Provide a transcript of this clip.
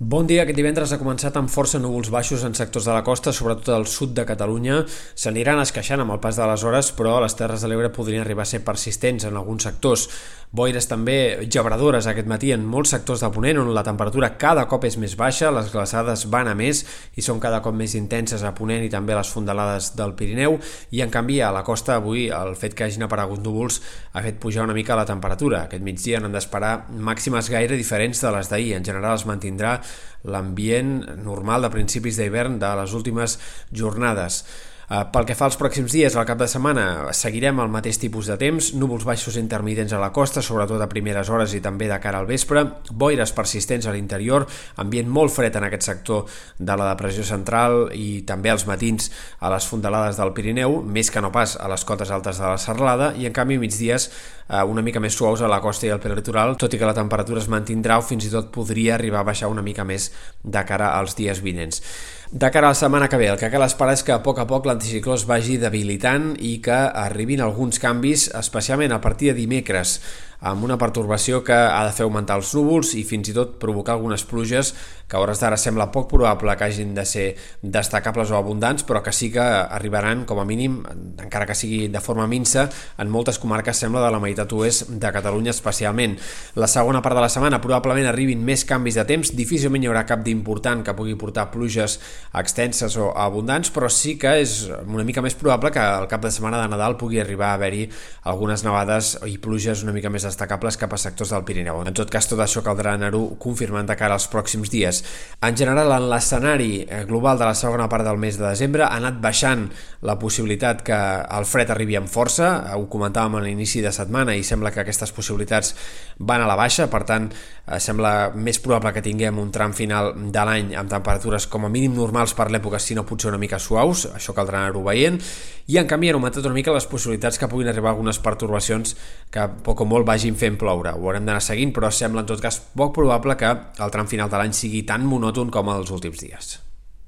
Bon dia. Aquest divendres ha començat amb força núvols baixos en sectors de la costa, sobretot al sud de Catalunya. S'aniran esqueixant amb el pas de les hores, però les Terres de l'Ebre podrien arribar a ser persistents en alguns sectors. Boires també gebradores aquest matí en molts sectors de Ponent, on la temperatura cada cop és més baixa, les glaçades van a més i són cada cop més intenses a Ponent i també a les fondalades del Pirineu, i en canvi a la costa avui el fet que hagin aparegut núvols ha fet pujar una mica la temperatura. Aquest migdia n'han d'esperar màximes gaire diferents de les d'ahir. En general es mantindrà l'ambient normal de principis d'hivern de les últimes jornades. Eh, pel que fa als pròxims dies, al cap de setmana, seguirem el mateix tipus de temps, núvols baixos intermitents a la costa, sobretot a primeres hores i també de cara al vespre, boires persistents a l'interior, ambient molt fred en aquest sector de la depressió central i també als matins a les fondalades del Pirineu, més que no pas a les cotes altes de la Serralada, i en canvi migdies eh, una mica més suaus a la costa i al prelitoral, tot i que la temperatura es mantindrà o fins i tot podria arribar a baixar una mica més de cara als dies vinents. De cara a la setmana que ve, el que cal esperar és que a poc a poc l'anticicló es vagi debilitant i que arribin alguns canvis, especialment a partir de dimecres amb una pertorbació que ha de fer augmentar els núvols i fins i tot provocar algunes pluges que a hores d'ara sembla poc probable que hagin de ser destacables o abundants, però que sí que arribaran, com a mínim, encara que sigui de forma minsa, en moltes comarques sembla de la meitat oest de Catalunya especialment. La segona part de la setmana probablement arribin més canvis de temps, difícilment hi haurà cap d'important que pugui portar pluges extenses o abundants, però sí que és una mica més probable que al cap de setmana de Nadal pugui arribar a haver-hi algunes nevades i pluges una mica més destacables cap a sectors del Pirineu. En tot cas, tot això caldrà anar-ho confirmant de cara als pròxims dies. En general, en l'escenari eh, global de la segona part del mes de desembre ha anat baixant la possibilitat que el fred arribi amb força, ho comentàvem a l'inici de setmana i sembla que aquestes possibilitats van a la baixa, per tant, eh, sembla més probable que tinguem un tram final de l'any amb temperatures com a mínim normals per l'època, si no potser una mica suaus, això caldrà anar-ho veient, i en canvi han augmentat una mica les possibilitats que puguin arribar algunes pertorbacions que poc o molt vagin fent ploure. Ho haurem d'anar seguint, però sembla en tot cas poc probable que el tram final de l'any sigui tan monòton com els últims dies.